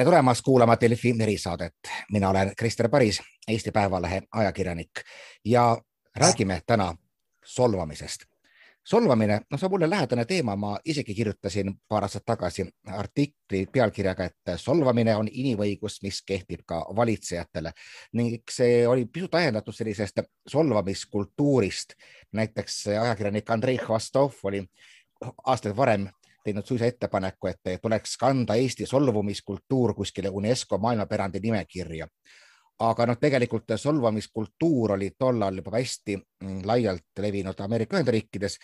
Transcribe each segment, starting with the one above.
tere tulemast kuulama Delfi erisaadet. mina olen Krister Paris, Eesti Päevalehe ajakirjanik ja räägime täna solvamisest. solvamine, no see on mulle lähedane teema, ma isegi kirjutasin paar aastat tagasi artikli pealkirjaga, et solvamine on inimõigus, mis kehtib ka valitsejatele ning see oli pisut ajendatud sellisest solvamiskultuurist. näiteks ajakirjanik Andrei Hvastov oli aastaid varem teinud suisa ettepaneku, et tuleks kanda Eesti solvumiskultuur kuskile UNESCO maailmapärandi nimekirja. aga noh, tegelikult solvamiskultuur oli tollal juba hästi mm, laialt levinud Ameerika Ühendriikides.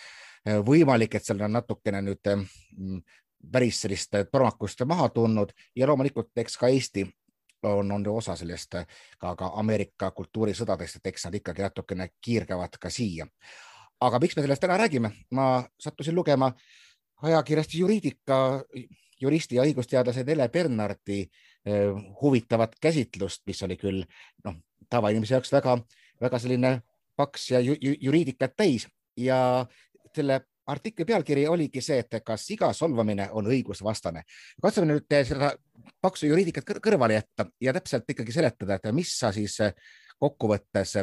võimalik, et seal on natukene nüüd mm, päris sellist tormakust maha tulnud ja loomulikult eks ka Eesti on, on osa sellest ka, ka Ameerika kultuurisõdadest, et eks nad ikkagi natukene kiirgavad ka siia. aga miks me sellest täna räägime? ma sattusin lugema äh, ajakirjast Juriidika juristi ja õigusteadlase Nele Bernardi eh, huvitavat käsitlust, mis oli küll noh, tavainimese jaoks väga-väga selline paks ja ju, ju, juriidikat täis ja selle artikli pealkiri oligi see, et kas iga solvamine on õigusvastane. katsume nüüd seda paksu juriidikat kõrvale jätta ja täpselt ikkagi seletada, et mis sa siis kokkuvõttes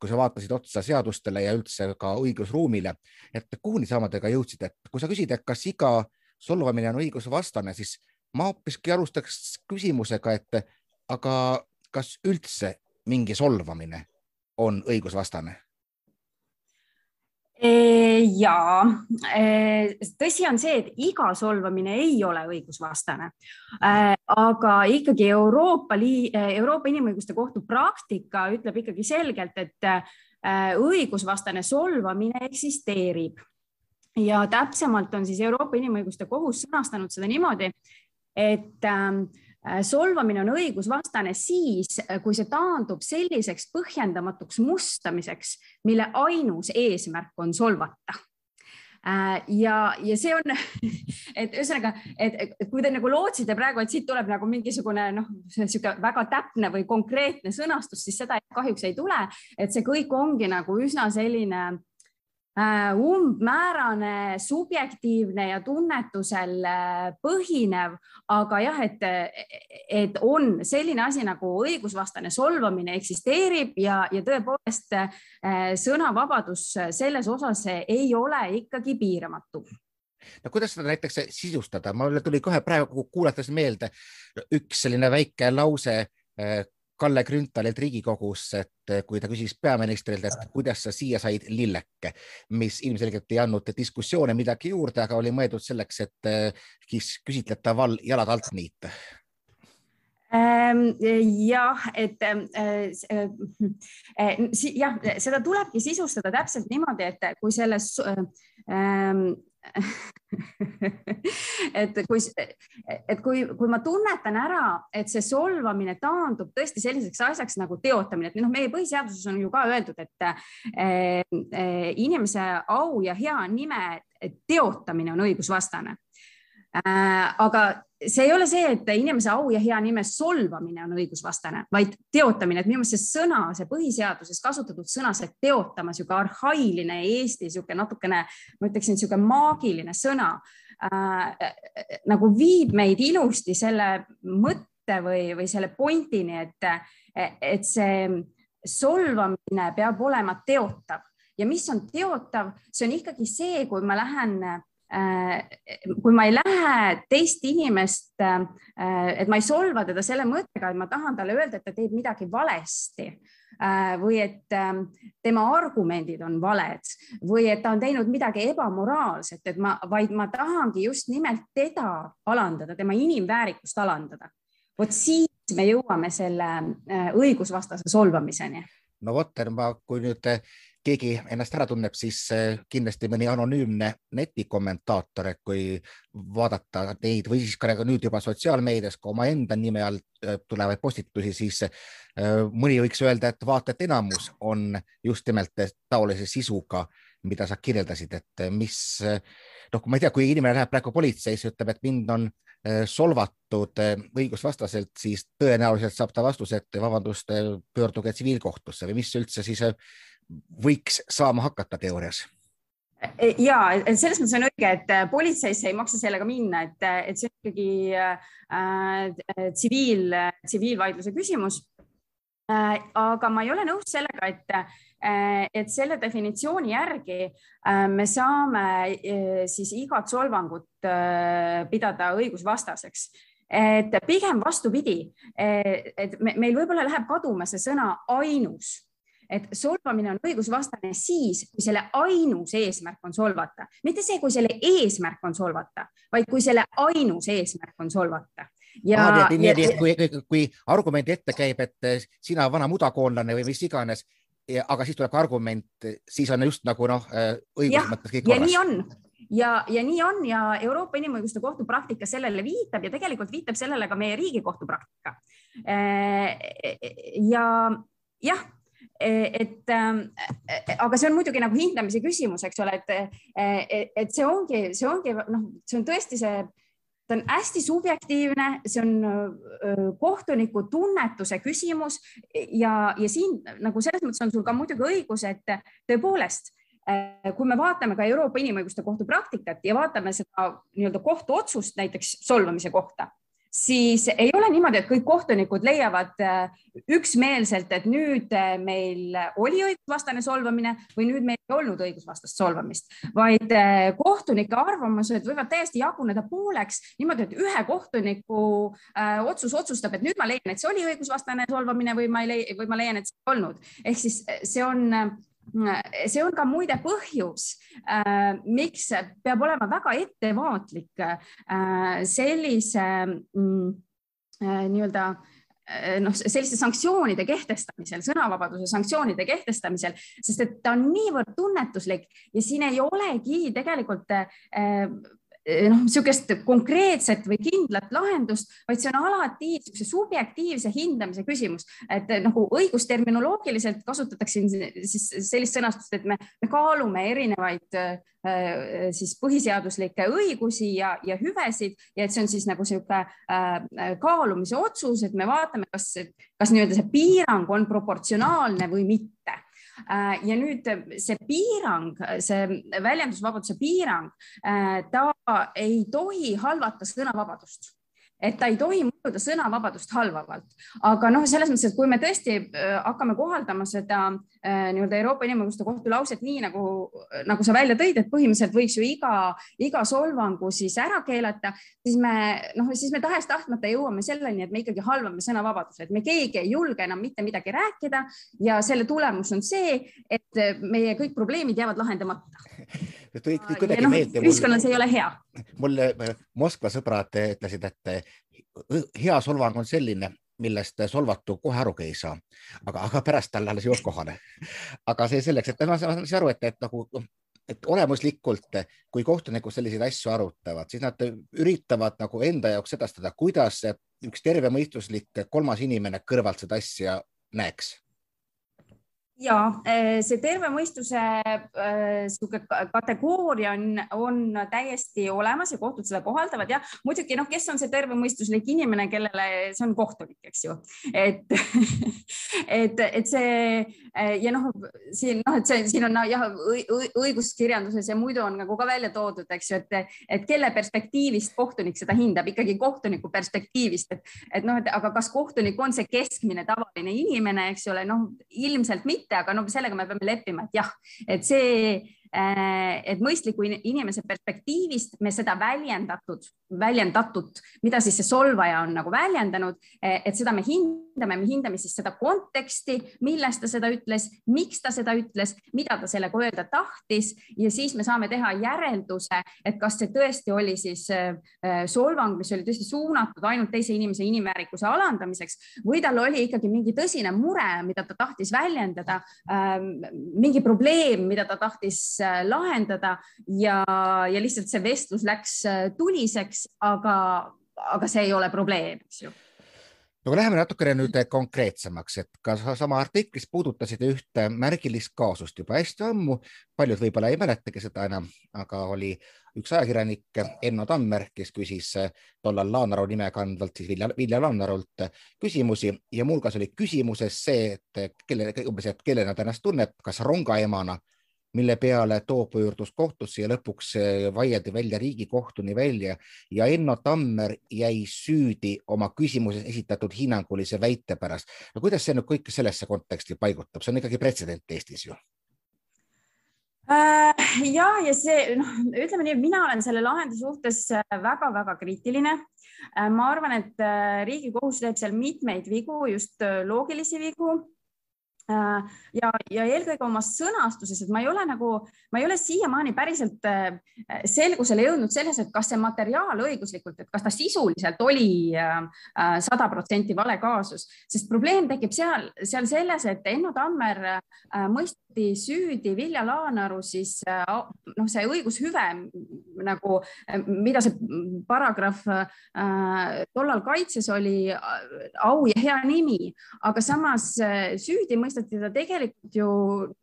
kui sa vaatasid otsa seadustele ja üldse ka õigusruumile, et kuhuni sa omadega jõudsid, et kui sa küsid, et kas iga solvamine on õigusvastane, siis ma hoopiski alustaks küsimusega, et aga kas üldse mingi solvamine on õigusvastane? Ja tõsi on see, et iga solvamine ei ole õigusvastane, aga ikkagi Euroopa, Euroopa Inimõiguste Kohtu praktika ütleb ikkagi selgelt, et õigusvastane solvamine eksisteerib. Ja täpsemalt on siis Euroopa Inimõiguste Kohus sõnastanud seda niimoodi, et äh, Äh, solvamine on õigusvastane siis, äh, kui see taandub selliseks põhjendamatuks mustamiseks, mille ainus eesmärk on solvata. Äh, ja, ja see on, et ühesõnaga, et kui te nagu lootsite praegu, et siit tuleb nagu mingisugune noh, niisugune väga täpne või konkreetne sõnastus, siis seda kahjuks ei tule, et see kõik ongi nagu üsna selline Äh, umbmäärane, subjektiivne ja tunnetusel äh, põhinev, aga jah, et, et on selline asi nagu õigusvastane solvamine eksisteerib ja, ja tõepoolest äh, sõnavabadus selles osas ei ole ikkagi piiramatu. No kuidas seda näiteks sisustada, mulle tuli kohe praegu kuulates meelde üks selline väike lause Kalle Grünthalilt Riigikogus, et kui ta küsis peaministrilt, et kuidas sa siia said lilleke, mis ilmselgelt ei andnud diskussioone midagi juurde, aga oli mõeldud selleks, et eh, küsitletaval jalad alt niita. Ehm, jah, et äh, jah, seda tulebki sisustada täpselt niimoodi, et kui selles äh, et kui, et kui, kui ma tunnetan ära, et see solvamine taandub tõesti selliseks asjaks nagu teotamine, et noh, meie põhiseaduses on ju ka öeldud, et eh, eh, inimese au ja hea nime teotamine on õigusvastane aga see ei ole see, et inimese au ja hea nime solvamine on õigusvastane, vaid teotamine, et minu meelest see sõna, see põhiseaduses kasutatud sõna, see teotama, sihuke arhailine Eesti, sihuke natukene, ma ütleksin, sihuke maagiline sõna äh, nagu viib meid ilusti selle mõtte või, või selle pointini, et, et see solvamine peab olema teotav. Ja mis on teotav, see on ikkagi see, kui ma lähen Äh, kui ma ei lähe teist inimest, äh, et ma ei solva teda selle mõttega, et ma tahan talle öelda, et ta teeb midagi valesti äh, või et tema argumendid on valed või et ta on teinud midagi ebamoraalset, et ma, vaid ma tahangi just nimelt teda alandada, tema inimväärikust alandada. vot siis me jõuame selle õigusvastase solvamiseni. no vot, ma, kui nüüd keegi ennast ära tunneb, siis eh, kindlasti mõni anonüümne netikommentaator, et kui vaadata neid või siis ka nüüd juba sotsiaalmeedias ka omaenda nime all eh, tulevaid postitusi, siis eh, mõni võiks öelda, et vaata, et enamus on just nimelt taolise sisuga, mida sa kirjeldasid, et mis noh, ma ei tea, kui inimene läheb praegu politseisse, ütleb, et mind on solvatud õigusvastaselt, siis tõenäoliselt saab ta vastuse, et vabandust, pöörduge tsiviilkohtusse või mis üldse siis võiks saama hakata teoorias? ja selles mõttes on õige, et politseisse ei maksa sellega minna, et, et see on ikkagi äh, tsiviil äh,, tsiviilvaidluse küsimus äh,. aga ma ei ole nõus sellega, et äh,, et selle definitsiooni järgi äh, me saame äh, siis igat solvangut äh, pidada õigusvastaseks et pigem vastupidi, et meil võib-olla läheb kaduma see sõna ainus et solvamine on õigusvastane siis, kui selle ainus eesmärk on solvata, mitte see, kui selle eesmärk on solvata, vaid kui selle ainus eesmärk on solvata. ja ah,, nii, nii, nii, kui, kui, kui argumendi ette käib, et sina vana mudakoonlane või mis iganes, aga siis tuleb ka argument, siis on just nagu noh, õiguse mõttes kõik korras. ja nii on ja, ja nii on ja Euroopa Inimõiguste Kohtu praktika sellele viitab ja tegelikult viitab sellele ka meie Riigikohtu praktika. ja jah et ähm, aga see on muidugi nagu hindamise küsimus, eks ole, et, et see ongi, see ongi noh, see on tõesti see, ta on hästi subjektiivne, see on kohtuniku tunnetuse küsimus ja, ja siin nagu selles mõttes on sul ka muidugi õigus, et tõepoolest kui me vaatame ka Euroopa Inimõiguste Kohtu praktikat ja vaatame seda nii-öelda kohtuotsust näiteks solvamise kohta, siis ei ole niimoodi, et kõik kohtunikud leiavad äh, üksmeelselt, et nüüd äh, meil oli õigusvastane solvamine või nüüd meil ei olnud õigusvastast solvamist, vaid äh, kohtunike arvamused võivad täiesti jaguneda pooleks niimoodi, et ühe kohtuniku otsus otsustab, et nüüd ma leian, et see oli õigusvastane solvamine või ma ei leia või ma leian, et see ei olnud. ehk siis see on see on ka muide põhjus, äh, miks peab olema väga ettevaatlik äh, sellise mm, äh, nii-öelda noh, selliste sanktsioonide kehtestamisel, sõnavabaduse sanktsioonide kehtestamisel, sest et ta on niivõrd tunnetuslik ja siin ei olegi tegelikult noh, niisugust konkreetset või kindlat lahendust, vaid see on alati niisuguse subjektiivse hindamise küsimus, et eh, nagu õigusterminoloogiliselt kasutatakse siis sellist sõnastust, et me, me kaalume erinevaid äh, siis põhiseaduslikke õigusi ja, ja hüvesid ja et see on siis nagu niisugune kaalumise otsus, et me vaatame, kas, kas nii-öelda see piirang on proportsionaalne või mitte ja nüüd see piirang, see väljendusvabaduse piirang, äh, ta ei tohi halvata sõnavabadust et ta ei tohi mõjuda sõnavabadust halvavalt, aga noh, selles mõttes, et kui me tõesti äh, hakkame kohaldama seda nii-öelda Euroopa Inimõiguste Kohtu lauset nii nagu, nagu sa välja tõid, et põhimõtteliselt võiks ju iga, iga solvangu siis ära keelata, siis me noh, siis me tahes-tahtmata jõuame selleni, et me ikkagi halvame sõnavabaduse, et me keegi ei julge enam mitte midagi rääkida ja selle tulemus on see, et meie kõik probleemid jäävad lahendamata. Kõik kuidagi no, meeldib. ühiskonnas ei ole hea. mulle Moskva sõbrad ütlesid, et hea solvang on selline, millest solvatu kohe arugi ei saa, aga, aga pärast talle alles jõuab kohale. aga see selleks, et ma saan aru, et, et nagu et olemuslikult, kui kohtunikud selliseid asju arutavad, siis nad üritavad nagu enda jaoks sedastada, kuidas üks tervemõistuslik kolmas inimene kõrvalt seda asja näeks ja eh, see terve mõistuse niisugune äh, kategooria on, on täiesti olemas ja kohtud seda kohaldavad ja muidugi noh, kes on see tervemõistuslik inimene, kellele see on kohtunik, eks ju, et et, et see eh, ja noh, siin noh, et see siin on jah, õiguskirjanduses ja muidu on nagu ka välja toodud, eks ju, et, et kelle perspektiivist kohtunik seda hindab, ikkagi kohtuniku perspektiivist, et, et noh, et aga kas kohtunik on see keskmine tavaline inimene, eks ole, noh ilmselt mitte mitte, aga no sellega me peame leppima, et jah, et see et mõistliku inimese perspektiivist me seda väljendatud, väljendatut, mida siis see solvaja on nagu väljendanud, äh, et seda me hindame, me hindame siis seda konteksti, milles ta seda ütles, miks ta seda ütles, mida ta sellega öelda tahtis ja siis me saame teha järelduse, et kas see tõesti oli siis äh, solvang, mis oli tõesti suunatud ainult teise inimese inimväärikuse alandamiseks või tal oli ikkagi mingi tõsine mure, mida ta tahtis väljendada, ähm, mingi probleem, mida ta tahtis lahendada ja, ja lihtsalt see vestlus läks äh, tuliseks, aga, aga see ei ole probleem, eks ju. No läheme natukene nüüd konkreetsemaks, et ka sama artiklis puudutasid ühte märgilist kaasust juba hästi ammu, paljud võib-olla ei mäletagi seda enam, aga oli üks ajakirjanik Enno Tammer, kes küsis tollal Laanaru nime kandvalt siis Vilja, Vilja Laanarult küsimusi. Ja muuhulgas oli küsimuses see, et kelle, umbes, et kellena ta ennast tunneb, kas rongaemana mille peale too pöördus kohtusse ja lõpuks vaieldi välja Riigikohtuni välja ja Enno Tammer jäi süüdi oma küsimuses esitatud hinnangulise väite pärast. no kuidas see nüüd kõik sellesse konteksti paigutab, see on ikkagi pretsedent Eestis ju äh, ja, ja see noh, ütleme nii, mina olen selle lahendi suhtes väga-väga kriitiline. Äh, ma arvan, et äh, Riigikohus teeb seal mitmeid vigu, just loogilisi vigu Äh, ja, ja eelkõige oma sõnastuses, et ma ei ole nagu, ma ei ole siiamaani päriselt äh, selgusele jõudnud selles, et kas see materiaal õiguslikult, et kas ta sisuliselt oli äh, sada protsenti vale kaasus, sest probleem tekib seal, seal selles, et Enno Tammer mõisteti süüdi Vilja Laanaru siis noh, see õigushüve nagu, mida see paragrahv tollal kaitses, oli au ja hea nimi, aga samas süüdi mõisteti ta tegelikult ju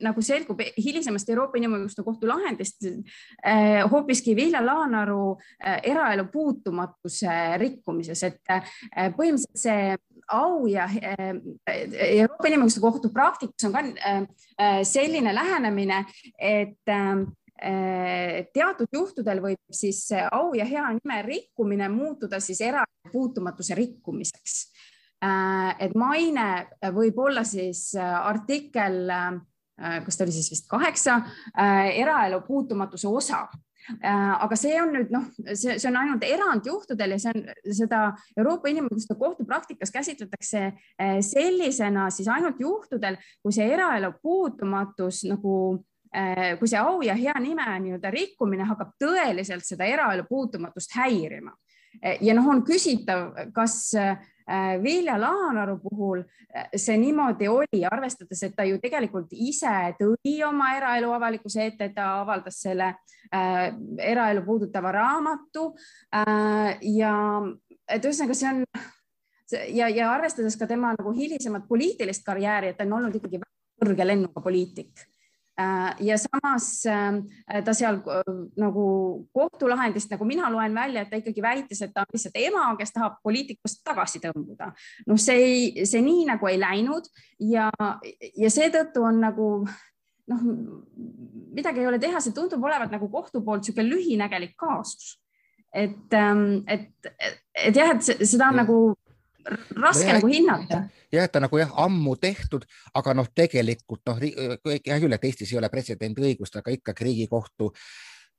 nagu selgub hilisemast Euroopa Inimõiguste Kohtu lahendist eh, hoopiski Vilja Laanaru eh, eraelu puutumatuse rikkumises, et eh, põhimõtteliselt see au ja Euroopa Inimõiguste Kohtu praktikas on ka selline lähenemine, et teatud juhtudel võib siis au ja hea nime rikkumine muutuda siis eraelu puutumatuse rikkumiseks. Äh, et maine võib olla siis äh, artikkel, äh, kas ta oli siis vist kaheksa, eraelu puutumatuse osa aga see on nüüd noh, see, see on ainult erandjuhtudel ja see on seda Euroopa Inimõiguste Kohtu praktikas käsitletakse sellisena siis ainult juhtudel, kui see eraelu puutumatus nagu kui see au ja hea nime nii-öelda rikkumine hakkab tõeliselt seda eraelu puutumatust häirima. ja noh, on küsitav, kas Äh, Vilja Laanaru puhul äh, see niimoodi oli, arvestades, et ta ju tegelikult ise tõi oma eraelu avalikkuse ette, ta avaldas selle äh, eraelu puudutava raamatu. Äh, ja et ühesõnaga, see on ja, ja arvestades ka tema nagu hilisemat poliitilist karjääri, et ta on olnud ikkagi kõrge lennuga poliitik. Äh, ja samas äh, ta seal äh, nagu kohtulahendist, nagu mina loen välja, et ta ikkagi väitis, et ta on lihtsalt ema, kes tahab poliitikust tagasi tõmbuda. noh, see ei, see nii nagu ei läinud ja, ja seetõttu on nagu noh, midagi ei ole teha, see tundub olevat nagu kohtu poolt niisugune lühinägelik kaasus. et, ähm, et, et jah, et seda on nagu raske nagu hinnata. jah, et ta nagu jah, ammu tehtud, aga noh, tegelikult noh, hea küll, et Eestis ei ole pretsedendiõigust, aga ikkagi Riigikohtu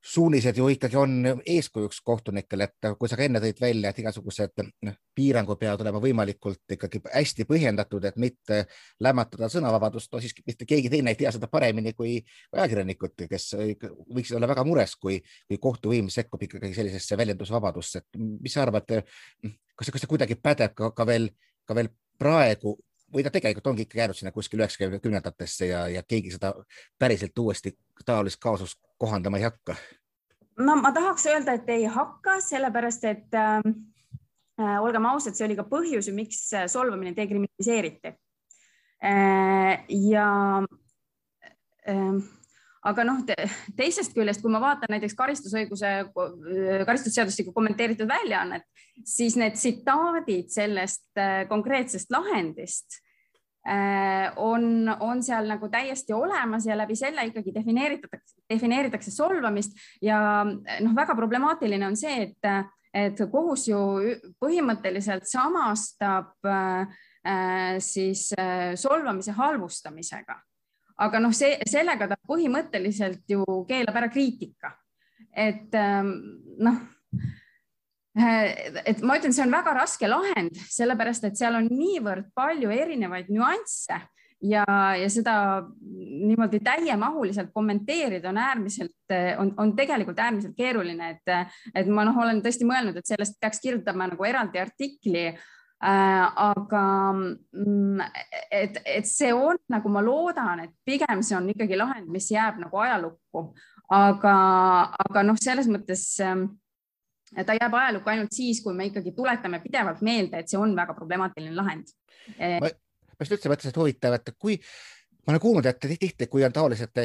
suunised ju ikkagi on eeskujuks kohtunikele, et kui sa ka enne tõid välja, et igasugused noh, piirangud peavad olema võimalikult ikkagi hästi põhjendatud, et mitte lämmatada sõnavabadust, no siis mitte keegi teine ei tea seda paremini kui ajakirjanikud, kes võiksid olla väga mures, kui, kui kohtuvõim sekkub ikkagi sellisesse väljendusvabadusse, et mis sa arvad, kas kas see kuidagi pädeb ka, ka veel, ka veel praegu või ta tegelikult ongi ikka jäänud sinna kuskil üheksakümnendatesse ja, ja keegi seda päriselt uuesti taolist kaasust kohandama ei hakka? no ma tahaks öelda, et ei hakka, sellepärast et äh, äh olgem ausad, see oli ka põhjus, miks solvamine dekriminaliseeriti äh,. ja äh, aga noh te,, teisest küljest, kui ma vaatan näiteks karistusõiguse, karistusseadustiku kommenteeritud väljaannet, siis need tsitaadid sellest äh, konkreetsest lahendist äh, on, on seal nagu täiesti olemas ja läbi selle ikkagi defineeritakse, defineeritakse solvamist. Ja noh, väga problemaatiline on see, et, et kohus ju põhimõtteliselt samastab äh, siis solvamise halvustamisega aga noh, see, sellega ta põhimõtteliselt ju keelab ära kriitika. et ähm, noh, et ma ütlen, see on väga raske lahend, sellepärast et seal on niivõrd palju erinevaid nüansse ja, ja seda niimoodi täiemahuliselt kommenteerida on äärmiselt, on, on tegelikult äärmiselt keeruline, et, et ma noh, olen tõesti mõelnud, et sellest peaks kirjutama nagu eraldi artikli Äh, aga mm, et, et see on nagu ma loodan, et pigem see on ikkagi lahend, mis jääb nagu ajalukku, aga, aga noh, selles mõttes ähm, ta jääb ajalukku ainult siis, kui me ikkagi tuletame pidevalt meelde, et see on väga problemaatiline lahend. ma just üldse mõtlesin, et huvitav, et kui ma olen kuulnud, et tihti, kui on taolised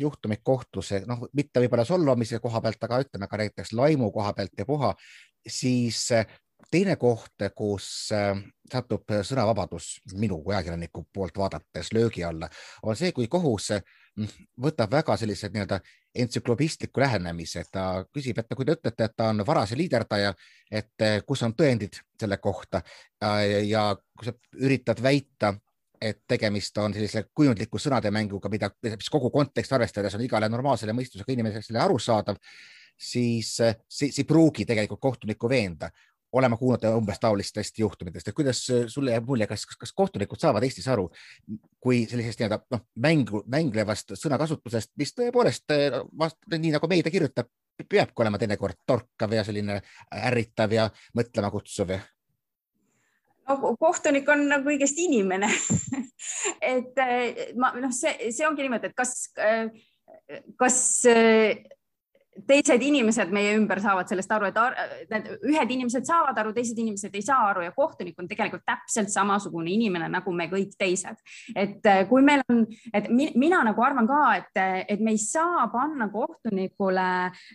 juhtumid kohtus, noh, mitte võib-olla solvamise koha pealt, aga ütleme ka näiteks laimu koha pealt ja puha, siis teine koht, kus äh, satub sõnavabadus minu kui ajakirjaniku poolt vaadates löögi alla, on see, kui kohus võtab väga sellised nii-öelda entsüklopistliku lähenemise, ta küsib, et kui te ütlete, et ta on varase liiderdaja, et kus on tõendid selle kohta? Ja kui sa üritad väita, et tegemist on sellise kujundliku sõnademänguga, mida, mis kogu kontekst arvestades on igale normaalsele mõistusega inimesele arusaadav, siis see, see ei pruugi tegelikult kohtunikku veenda oleme kuulnud umbes taolistest juhtumitest, et kuidas sulle jääb mulje, kas, kas, kas kohtunikud saavad Eestis aru, kui sellisest nii-öelda noh, mängu, mänglevast sõnakasutusest, mis tõepoolest vast, nii nagu meedia kirjutab, peabki olema teinekord torkav ja selline ärritav ja mõtlema kutsuv no kohtunik on nagu kõigest inimene. Et ma noh, see, see ongi niimoodi, et kas, kas teised inimesed meie ümber saavad sellest aru, et need ühed inimesed saavad aru, teised inimesed ei saa aru ja kohtunik on tegelikult täpselt samasugune inimene nagu me kõik teised. et äh, kui meil on, et mina nagu arvan ka, et, et me ei saa panna kohtunikule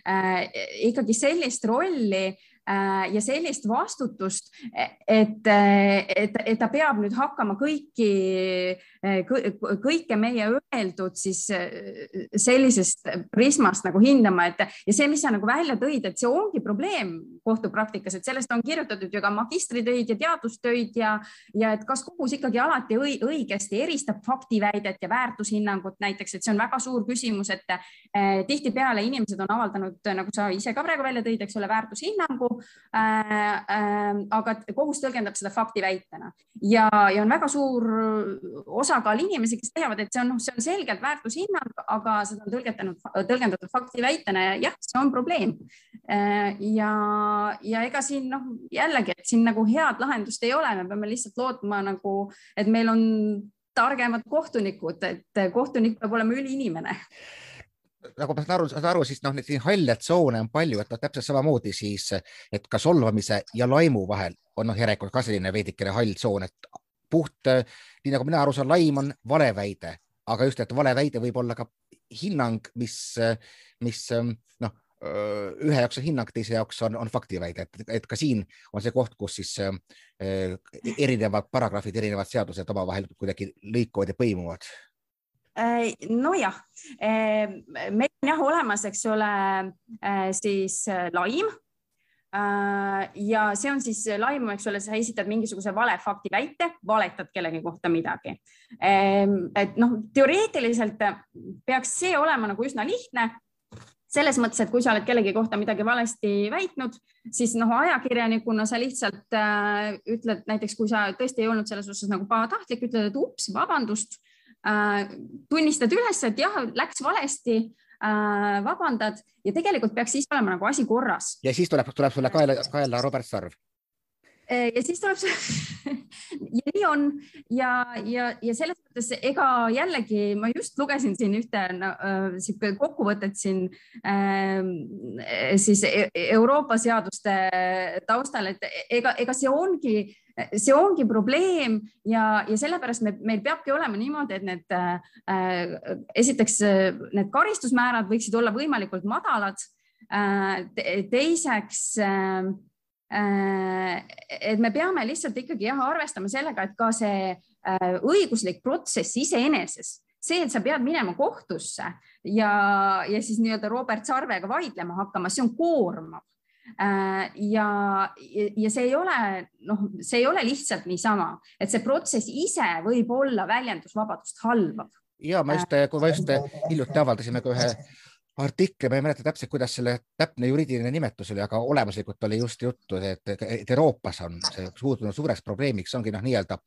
äh, ikkagi sellist rolli Äh, ja sellist vastutust, et, et, et ta peab nüüd hakkama kõiki, kõike meie öeldud siis sellisest prismast nagu hindama, et ja see, mis sa nagu välja tõid, et see ongi probleem kohtupraktikas, et sellest on kirjutatud ju ka magistritöid ja teadustöid ja, ja et kas kohus ikkagi alati õigesti eristab faktiväidet ja väärtushinnangut näiteks, et see on väga suur küsimus, et eh, tihtipeale inimesed on avaldanud, nagu sa ise ka praegu välja tõid, eks ole, väärtushinnangu Äh, äh, aga kohus tõlgendab seda faktiväitena ja, ja on väga suur osakaal inimesi, kes leiavad, et see on, noh, see on selgelt väärtushinnang, aga seda on tõlgendanud, tõlgendatud faktiväitena ja jah, see on probleem. Äh, ja, ja ega siin noh, jällegi, et siin nagu head lahendust ei ole, me peame lihtsalt lootma nagu, et meil on targemad kohtunikud, et kohtunik peab olema üliinimene. Nagu ma saan aru, saan aru, siis noh, neid halle tsoone on palju, et noh, täpselt samamoodi siis, et ka solvamise ja laimu vahel on noh, järelikult ka selline veidikene hall tsoon, et puht, nii nagu mina aru saan, laim on valeväide, aga just, et valeväide võib olla ka hinnang, mis, mis noh, ühe jaoks on hinnang, teise jaoks on, on faktiväide, et, et ka siin on see koht, kus siis äh, erinevad paragrahvid, erinevad seadused omavahel kuidagi lõikuvad ja põimuvad Äh, nojah, äh, meil on jah olemas, eks ole, äh, siis laim. ja see on siis laimu, eks ole, sa esitad mingisuguse vale fakti väite, valetad kellegi kohta midagi. et noh, teoreetiliselt peaks see olema nagu üsna lihtne selles mõttes, et kui sa oled kellegi kohta midagi valesti väitnud, siis noh, ajakirjanikuna sa lihtsalt äh, ütled näiteks, kui sa tõesti ei olnud selles osas nagu pahatahtlik, ütled, et ups, vabandust Äh, tunnistad üles, et jah, läks valesti, äh, vabandad ja tegelikult peaks siis olema nagu asi korras. ja siis tuleb, tuleb sulle kaela, kaela Robert Sarv ja siis tuleb see ja nii on ja, ja, ja selles mõttes ega jällegi ma just lugesin siin ühte sihuke no, kokkuvõtet siin äh, siis e-, Euroopa seaduste taustal, et ega, ega see ongi see ongi probleem ja, ja sellepärast me, meil peabki olema niimoodi, et need äh, esiteks need karistusmäärad võiksid olla võimalikult madalad äh,. teiseks äh, et me peame lihtsalt ikkagi jah, arvestama sellega, et ka see äh, õiguslik protsess iseeneses see, et sa pead minema kohtusse ja, ja siis nii-öelda Robert Sarvega vaidlema hakkama, see on koormav Äh, ja, ja see ei ole, noh, see ei ole lihtsalt niisama, et see protsess ise võib olla väljendusvabadust halvav. ja ma just, kui ma just hiljuti avaldasime ka ühe artikli, ma ei mäleta täpselt, kuidas selle täpne juriidiline nimetus oli, aga olemuslikult oli just juttu, et, et Euroopas on see muutunud suureks probleemiks, ongi noh, nii-öelda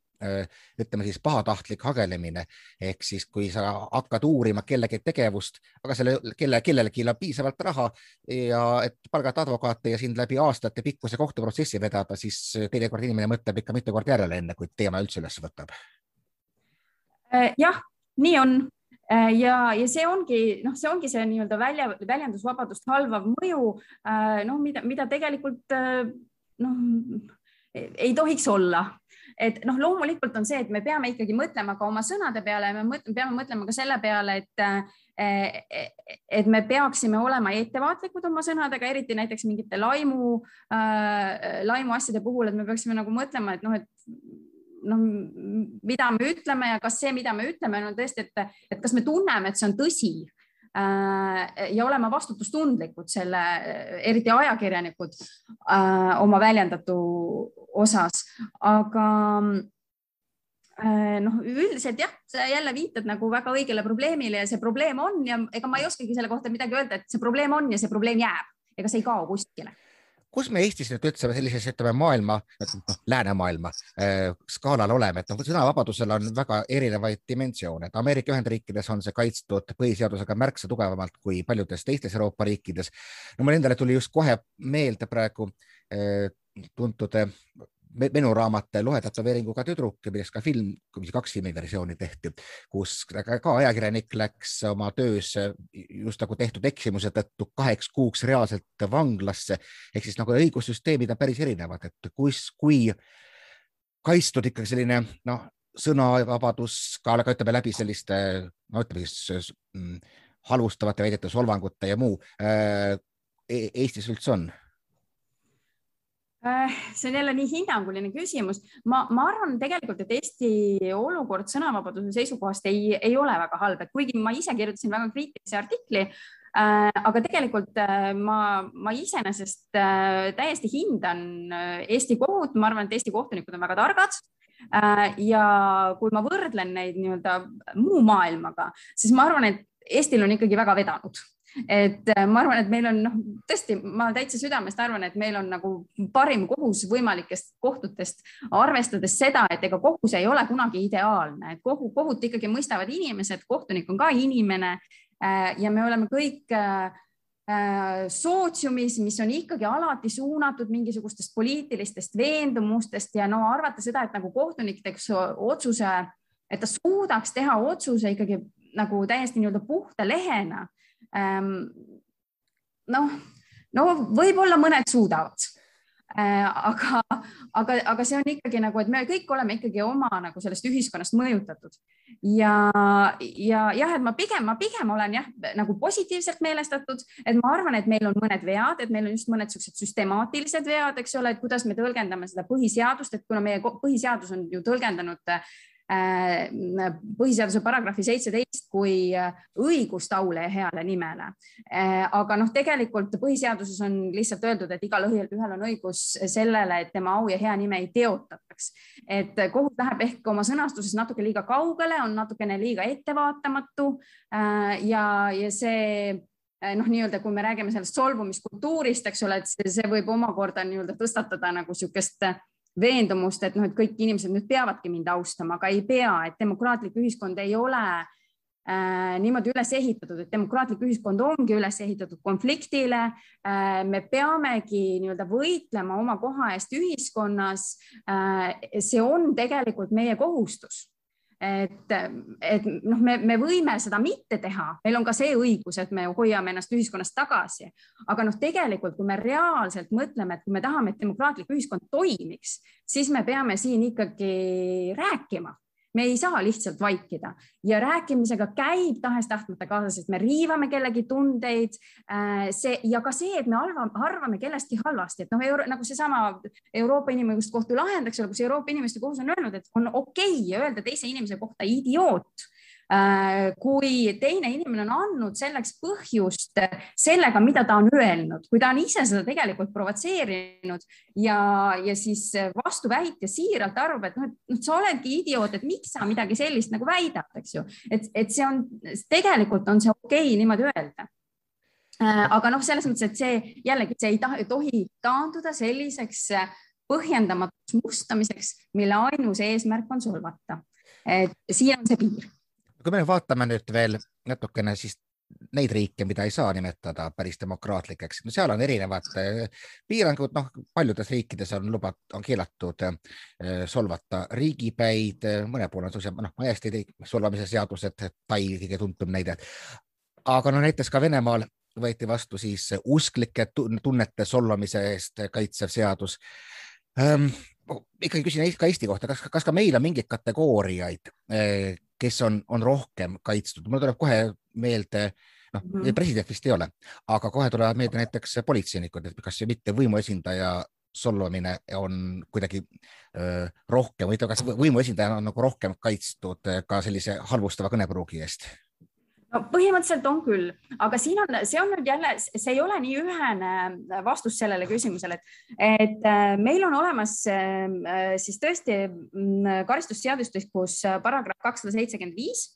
ütleme siis pahatahtlik hagelemine ehk siis, kui sa hakkad uurima kellegi tegevust, aga selle, kelle, kellelgi on piisavalt raha ja et palgata advokaate ja sind läbi aastate pikkuse kohtuprotsessi vedada, siis teinekord inimene mõtleb ikka mitu korda järele, enne kui teema üldse üles võtab. jah, nii on Äh, ja, ja see ongi, noh, see ongi see nii-öelda välja, väljendusvabadust halvav mõju, äh, noh, mida, mida tegelikult äh, noh, ei tohiks olla. Et noh, loomulikult on see, et me peame ikkagi mõtlema ka oma sõnade peale me mõtleme, peame mõtlema ka selle peale, et, et me peaksime olema ettevaatlikud oma sõnadega, eriti näiteks mingite laimu äh,, laimuasjade puhul, et me peaksime nagu mõtlema, et noh, et noh, mida me ütleme ja kas see, mida me ütleme, on tõesti, et, et kas me tunneme, et see on tõsi? Äh, ja oleme vastutustundlikud selle, eriti ajakirjanikud äh, oma väljendatu osas, aga äh, noh, üldiselt jah, sa jälle viitad nagu väga õigele probleemile ja see probleem on ja ega ma ei oskagi selle kohta midagi öelda, et see probleem on ja see probleem jääb, ega see ei kao kuskile kus me Eestis nüüd üldse sellises, ütleme maailma, noh läänemaailma äh, skaalal oleme, et noh, sõnavabadusel on väga erinevaid dimensioone, et Ameerika Ühendriikides on see kaitstud põhiseadusega märksa tugevamalt kui paljudes teistes Euroopa riikides. no mul endale tuli just kohe meelde praegu äh, tuntud menuraamat Loe tätoveeringuga tüdruk, millest ka film, kaks filmiversiooni tehti, kus ka ajakirjanik läks oma töös just nagu tehtud eksimuse tõttu kaheks kuuks reaalselt vanglasse. ehk siis nagu õigussüsteemid on päris erinevad, et kus, kui kaitstud ikkagi selline noh, sõnavabadus ka, aga ütleme läbi selliste, no ütleme siis halvustavate väidete, solvangute ja muu äh, Eestis üldse on see on jälle nii hinnanguline küsimus. ma, ma arvan tegelikult, et Eesti olukord sõnavabaduse seisukohast ei, ei ole väga halb, et kuigi ma ise kirjutasin väga kriitilise artikli äh,, aga tegelikult äh, ma, ma iseenesest äh, täiesti hindan äh, Eesti kohut, ma arvan, et Eesti kohtunikud on väga targad äh, ja kui ma võrdlen neid nii-öelda muu maailmaga, siis ma arvan, et Eestil on ikkagi väga vedanud et äh, ma arvan, et meil on noh, tõesti, ma täitsa südamest arvan, et meil on nagu parim kohus võimalikest kohtutest, arvestades seda, et ega kohus ei ole kunagi ideaalne, et kohu, kohut ikkagi mõistavad inimesed, kohtunik on ka inimene äh, ja me oleme kõik äh, sootsiumis, mis on ikkagi alati suunatud mingisugustest poliitilistest veendumustest ja no arvata seda, et nagu kohtunik teeks otsuse, et ta suudaks teha otsuse ikkagi nagu täiesti nii-öelda puhta lehena noh, no võib-olla mõned suudavad. Äh, aga, aga, aga see on ikkagi nagu, et me kõik oleme ikkagi oma nagu sellest ühiskonnast mõjutatud. Ja, ja jah, et ma pigem, ma pigem olen jah, nagu positiivselt meelestatud, et ma arvan, et meil on mõned vead, et meil on just mõned siuksed süstemaatilised vead, eks ole, et kuidas me tõlgendame seda põhiseadust, et kuna meie põhiseadus on ju tõlgendanud põhiseaduse paragrahvi seitseteist kui äh, õigust aule ja heale nimele. Äh, aga noh, tegelikult põhiseaduses on lihtsalt öeldud, et igal ühel on õigus sellele, et tema au ja hea nime ei teotataks. et kohus läheb ehk oma sõnastuses natuke liiga kaugele, on natukene liiga ettevaatamatu ja, ja see noh, nii-öelda kui me räägime sellest solvumiskultuurist, eks ole, et see, see võib omakorda nii-öelda tõstatada nagu niisugust veendumust, et noh, et kõik inimesed nüüd peavadki mind austama, aga ei pea, et demokraatlik ühiskond ei ole äh, niimoodi üles ehitatud, et demokraatlik ühiskond ongi üles ehitatud konfliktile äh,. me peamegi nii-öelda võitlema oma koha eest ühiskonnas äh,. see on tegelikult meie kohustus et, et noh, me, me võime seda mitte teha, meil on ka see õigus, et me hoiame ennast ühiskonnast tagasi, aga noh, tegelikult kui me reaalselt mõtleme, et kui me tahame, et demokraatlik ühiskond toimiks, siis me peame siin ikkagi rääkima me ei saa lihtsalt vaikida ja rääkimisega käib tahes-tahtmata kaasas, et me riivame kellegi tundeid. Äh, see ja ka see, et me arvame, arvame kellestki halvasti, et noh, nagu seesama Euroopa Inimõiguste Kohtu lahend, eks ole, kus Euroopa Inimeste Kohus on öelnud, et on okei okay öelda teise inimese kohta idioot kui teine inimene on andnud selleks põhjust sellega, mida ta on öelnud, kui ta on ise seda tegelikult provotseerinud ja, ja siis vastuväitja siiralt arvab, et noh, et sa oledki idioot, et miks sa midagi sellist nagu väidad, eks ju, et, et see on, tegelikult on see okei okay, niimoodi öelda. Äh, aga noh, selles mõttes, et see jällegi, see ei taha, tohi taanduda selliseks põhjendamatuks mustamiseks, mille ainus eesmärk on solvata. et siin on see piir kui me vaatame nüüd veel natukene siis neid riike, mida ei saa nimetada päris demokraatlikeks, no seal on erinevad eh, piirangud, noh, paljudes riikides on lubat-, on keelatud eh, solvata riigipäid, mõne pool on suisa, noh, täiesti solvamise seadused, Tai kõige tuntum näide. aga no näiteks ka Venemaal võeti vastu siis usklike tunnete solvamise eest kaitsev seadus ähm, ikkagi küsin ka Eesti kohta, kas, kas ka meil on mingeid kategooriaid, eh, kes on, on rohkem kaitstud, mul tuleb kohe meelde, noh mm -hmm., president vist ei ole, aga kohe tulevad meelde näiteks politseinikud, et kas mitte võimuesindaja solvamine on kuidagi öö, rohkem või kas võimuesindaja on nagu rohkem kaitstud ka sellise halvustava kõnepruugi eest? No põhimõtteliselt on küll, aga siin on, see on nüüd jälle, see ei ole nii ühene vastus sellele küsimusele, et, et äh, meil on olemas äh, siis tõesti mm, karistusseadustikus paragrahv kakssada seitsekümmend viis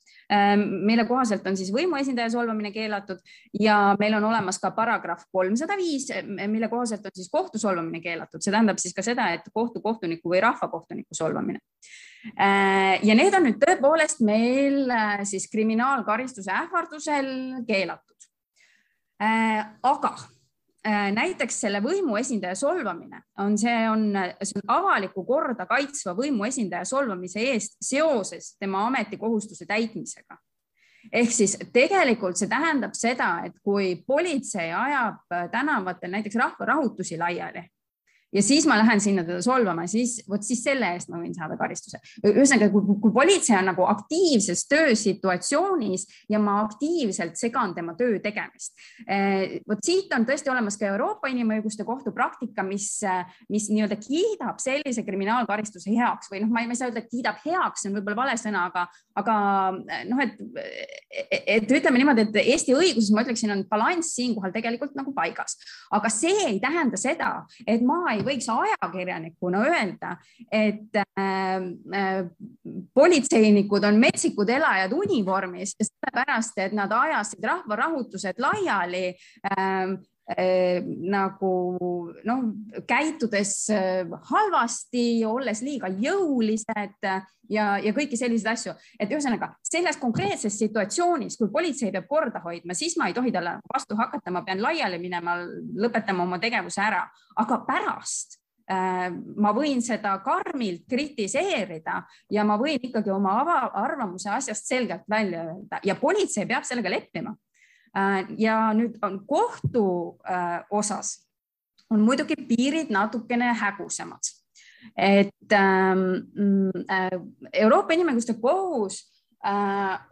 mille kohaselt on siis võimuesindaja solvamine keelatud ja meil on olemas ka paragrahv kolmsada viis, mille kohaselt on siis kohtu solvamine keelatud, see tähendab siis ka seda, et kohtukohtuniku või rahvakohtuniku solvamine. Ehm, ja need on nüüd tõepoolest meil äh, siis kriminaalkaristuse ähvardusel keelatud. Ehm, aga näiteks selle võimuesindaja solvamine on, see on, see on avalikku korda kaitsva võimuesindaja solvamise eest seoses tema ametikohustuse täitmisega. ehk siis tegelikult see tähendab seda, et kui politsei ajab tänavatel näiteks rahvarahutusi laiali ja siis ma lähen sinna teda solvama, siis vot siis selle eest ma võin saada karistuse. ühesõnaga, kui, kui politsei on nagu aktiivses töösituatsioonis ja ma aktiivselt segan tema töö tegemist. Eh, vot siit on tõesti olemas ka Euroopa Inimõiguste Kohtu praktika, mis, mis nii-öelda kiidab sellise kriminaalkaristuse heaks või noh, ma ei saa öelda, et kiidab heaks, see on võib-olla vale sõna, aga, aga noh, et, et ütleme niimoodi, et Eesti õiguses ma ütleksin, on balanss siinkohal tegelikult nagu paigas, aga see ei tähenda seda, et ma ei ei võiks ajakirjanikuna öelda, et äh, äh, politseinikud on metsikud elajad univormis sellepärast, et nad ajasid rahvarahutused laiali Äh, nagu noh, käitudes äh, halvasti, olles liiga jõulised ja, ja kõiki selliseid asju, et ühesõnaga selles konkreetses situatsioonis, kui politsei peab korda hoidma, siis ma ei tohi talle vastu hakata, ma pean laiali minema, lõpetama oma tegevuse ära, aga pärast ma võin seda karmilt kritiseerida ja ma võin ikkagi oma arvamuse asjast selgelt välja öelda. Ja politsei peab sellega leppima. Äh, ja nüüd on kohtu äh, osas on muidugi piirid natukene hägusemad, et ähm, Euroopa Inimõiguste Kohus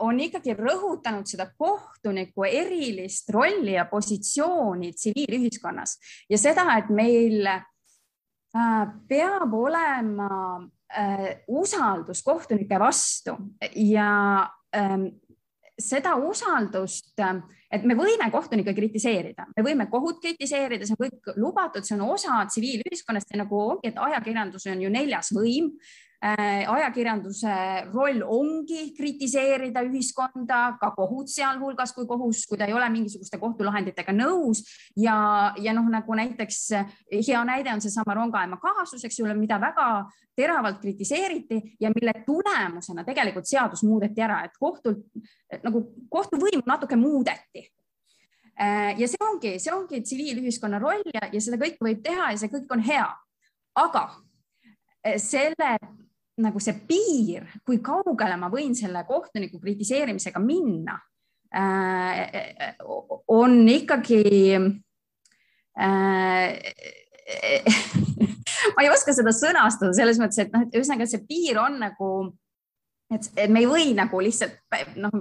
on ikkagi rõhutanud seda kohtuniku erilist rolli ja positsiooni tsiviilühiskonnas. Ja seda, et meil Äh, peab olema äh, usaldus kohtunike vastu ja ähm, seda usaldust, et me võime kohtunikke kritiseerida, me võime kohut kritiseerida, see on kõik lubatud, see on osa tsiviilühiskonnast ja nagu ongi, et ajakirjandus on ju neljas võim Äh, ajakirjanduse roll ongi kritiseerida ühiskonda, ka kohut sealhulgas, kui kohus, kui ta ei ole mingisuguste kohtulahenditega nõus ja, ja noh, nagu näiteks hea näide on seesama Rongaema kaasus, eks ju, mida väga teravalt kritiseeriti ja mille tulemusena tegelikult seadus muudeti ära, et kohtult nagu kohtuvõimu natuke muudeti äh, ja see ongi, see ongi tsiviilühiskonna roll ja, ja seda kõike võib teha ja see kõik on hea. aga äh, selle nagu see piir, kui kaugele ma võin selle kohtuniku kritiseerimisega minna, äh, on ikkagi äh, ma ei oska seda sõnastada selles mõttes, et noh, et ühesõnaga see piir on nagu, et, et me ei või nagu lihtsalt noh,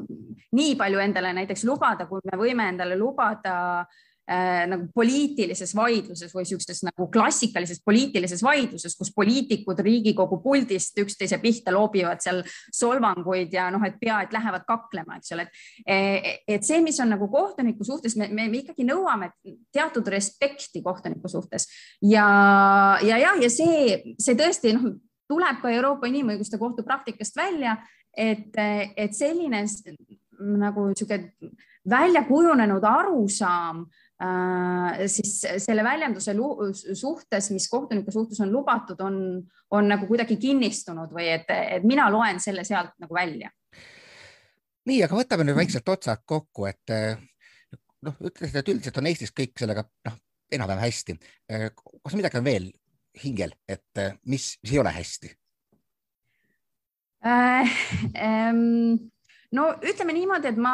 nii palju endale näiteks lubada, kui me võime endale lubada äh, äh, nagu poliitilises vaidluses või niisuguses nagu klassikalises poliitilises vaidluses, kus poliitikud Riigikogu puldist üksteise pihta loobivad seal solvanguid ja noh, et pea, et lähevad kaklema, eks ole, et see, mis on nagu kohtuniku suhtes, me, me ikkagi nõuame teatud respekti kohtuniku suhtes. Ja, ja, ja, ja see, see tõesti noh, tuleb ka Euroopa Inimõiguste Kohtu praktikast välja, et, et selline nagu niisugune välja kujunenud arusaam siis selle väljenduse suhtes, mis kohtuniku suhtes on lubatud, on, on nagu kuidagi kinnistunud või et, et mina loen selle sealt nagu välja. nii, aga võtame nüüd väikselt otsad kokku, et noh, ütlesite, et üldiselt on Eestis kõik sellega noh, enam-vähem hästi. kas midagi on veel hingel, et mis, mis ei ole hästi äh,? Ähm, no ütleme niimoodi, et ma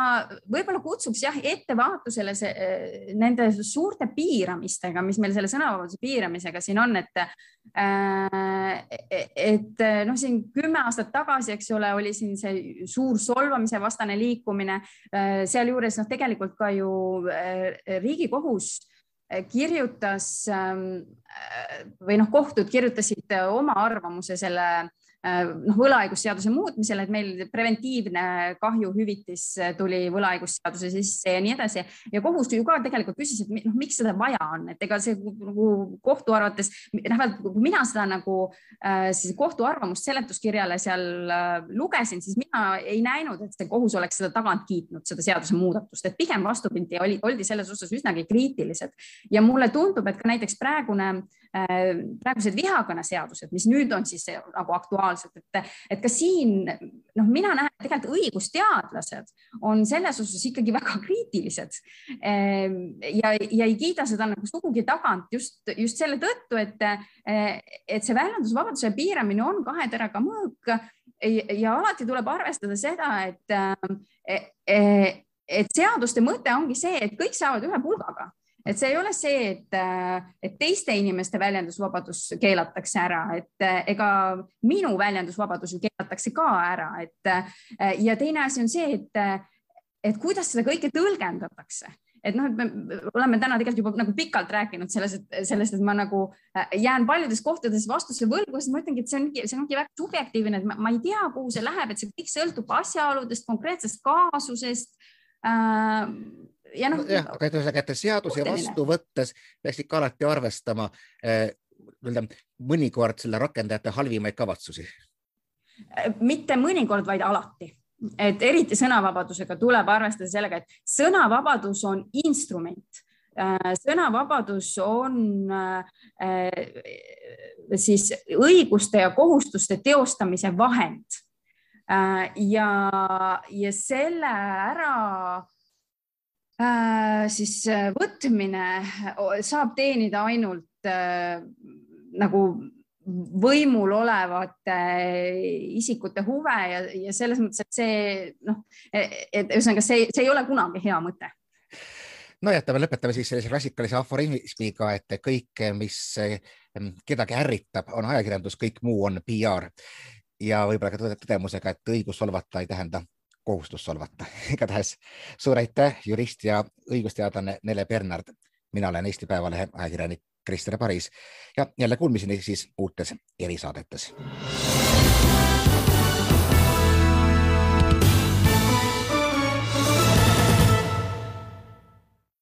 võib-olla kutsuks jah ettevaatusele see, eh, nende suurte piiramistega, mis meil selle sõnavabaduse piiramisega siin on, et äh, et noh, siin kümme aastat tagasi, eks ole, oli siin see suur solvamise vastane liikumine, sealjuures noh, tegelikult ka ju Riigikohus kirjutas või noh, kohtud kirjutasid oma arvamuse selle noh, võlaõigusseaduse muutmisel, et meil preventiivne kahjuhüvitis tuli võlaõigusseaduse sisse ja nii edasi. Ja kohus ju ka tegelikult küsis, et noh, miks seda vaja on, et ega see nagu kohtu arvates, noh, kui mina seda nagu äh, siis kohtu arvamust seletuskirjale seal äh, lugesin, siis mina ei näinud, et see kohus oleks seda tagant kiitnud, seda seadusemuudatust, et pigem vastupidi, oli, oldi selles osas üsnagi kriitilised. Ja mulle tundub, et ka näiteks praegune Äh, praegused vihakõneseadused, mis nüüd on siis nagu aktuaalsed, et, et ka siin noh, mina näen, et tegelikult õigusteadlased on selles osas ikkagi väga kriitilised. Ähm, ja, ja ei kiida seda nagu sugugi tagant just, just selle tõttu, et, et see väljendusvabaduse piiramine on kahe teraga mõõk. Ja alati tuleb arvestada seda, et, et seaduste mõte ongi see, et kõik saavad ühe pulgaga et see ei ole see, et, et teiste inimeste väljendusvabadus keelatakse ära, et ega minu väljendusvabadus ju keelatakse ka ära, et ja teine asi on see, et, et kuidas seda kõike tõlgendatakse. Et noh, et me oleme täna tegelikult juba nagu pikalt rääkinud sellest, et sellest, et ma nagu jään paljudes kohtades vastuse võlgu, siis ma ütlengi, et see ongi, see ongi väga subjektiivne, et ma, ma ei tea, kuhu see läheb, et see kõik sõltub asjaoludest, konkreetsest kaasusest äh, ja noh. jah, aga ühesõnaga, et seaduse vastu võttes peaks ikka alati arvestama eh, nii-öelda mõnikord selle rakendajate halvimaid kavatsusi. mitte mõnikord, vaid alati et eriti sõnavabadusega tuleb arvestada sellega, et sõnavabadus on instrument äh, sõnavabadus on äh, siis õiguste ja kohustuste teostamise vahend. Ja, ja selle ära siis äh, võtmine saab teenida ainult äh, nagu võimul olevate isikute huve ja, ja selles mõttes, et see noh, et ühesõnaga see, see ei ole kunagi hea mõte. No jätame, lõpetame siis sellise klassikalise aforismiga, et kõik, mis kedagi ärritab, on ajakirjandus, kõik muu on PR ja võib-olla ka tõdemusega, et õigus solvata ei tähenda kohustus solvata. igatahes suur aitäh, jurist ja õigusteadlane Nele Bernard. mina olen Eesti Päevalehe ajakirjanik Krister Paris ja jälle kuulmiseni siis uutes erisaadetes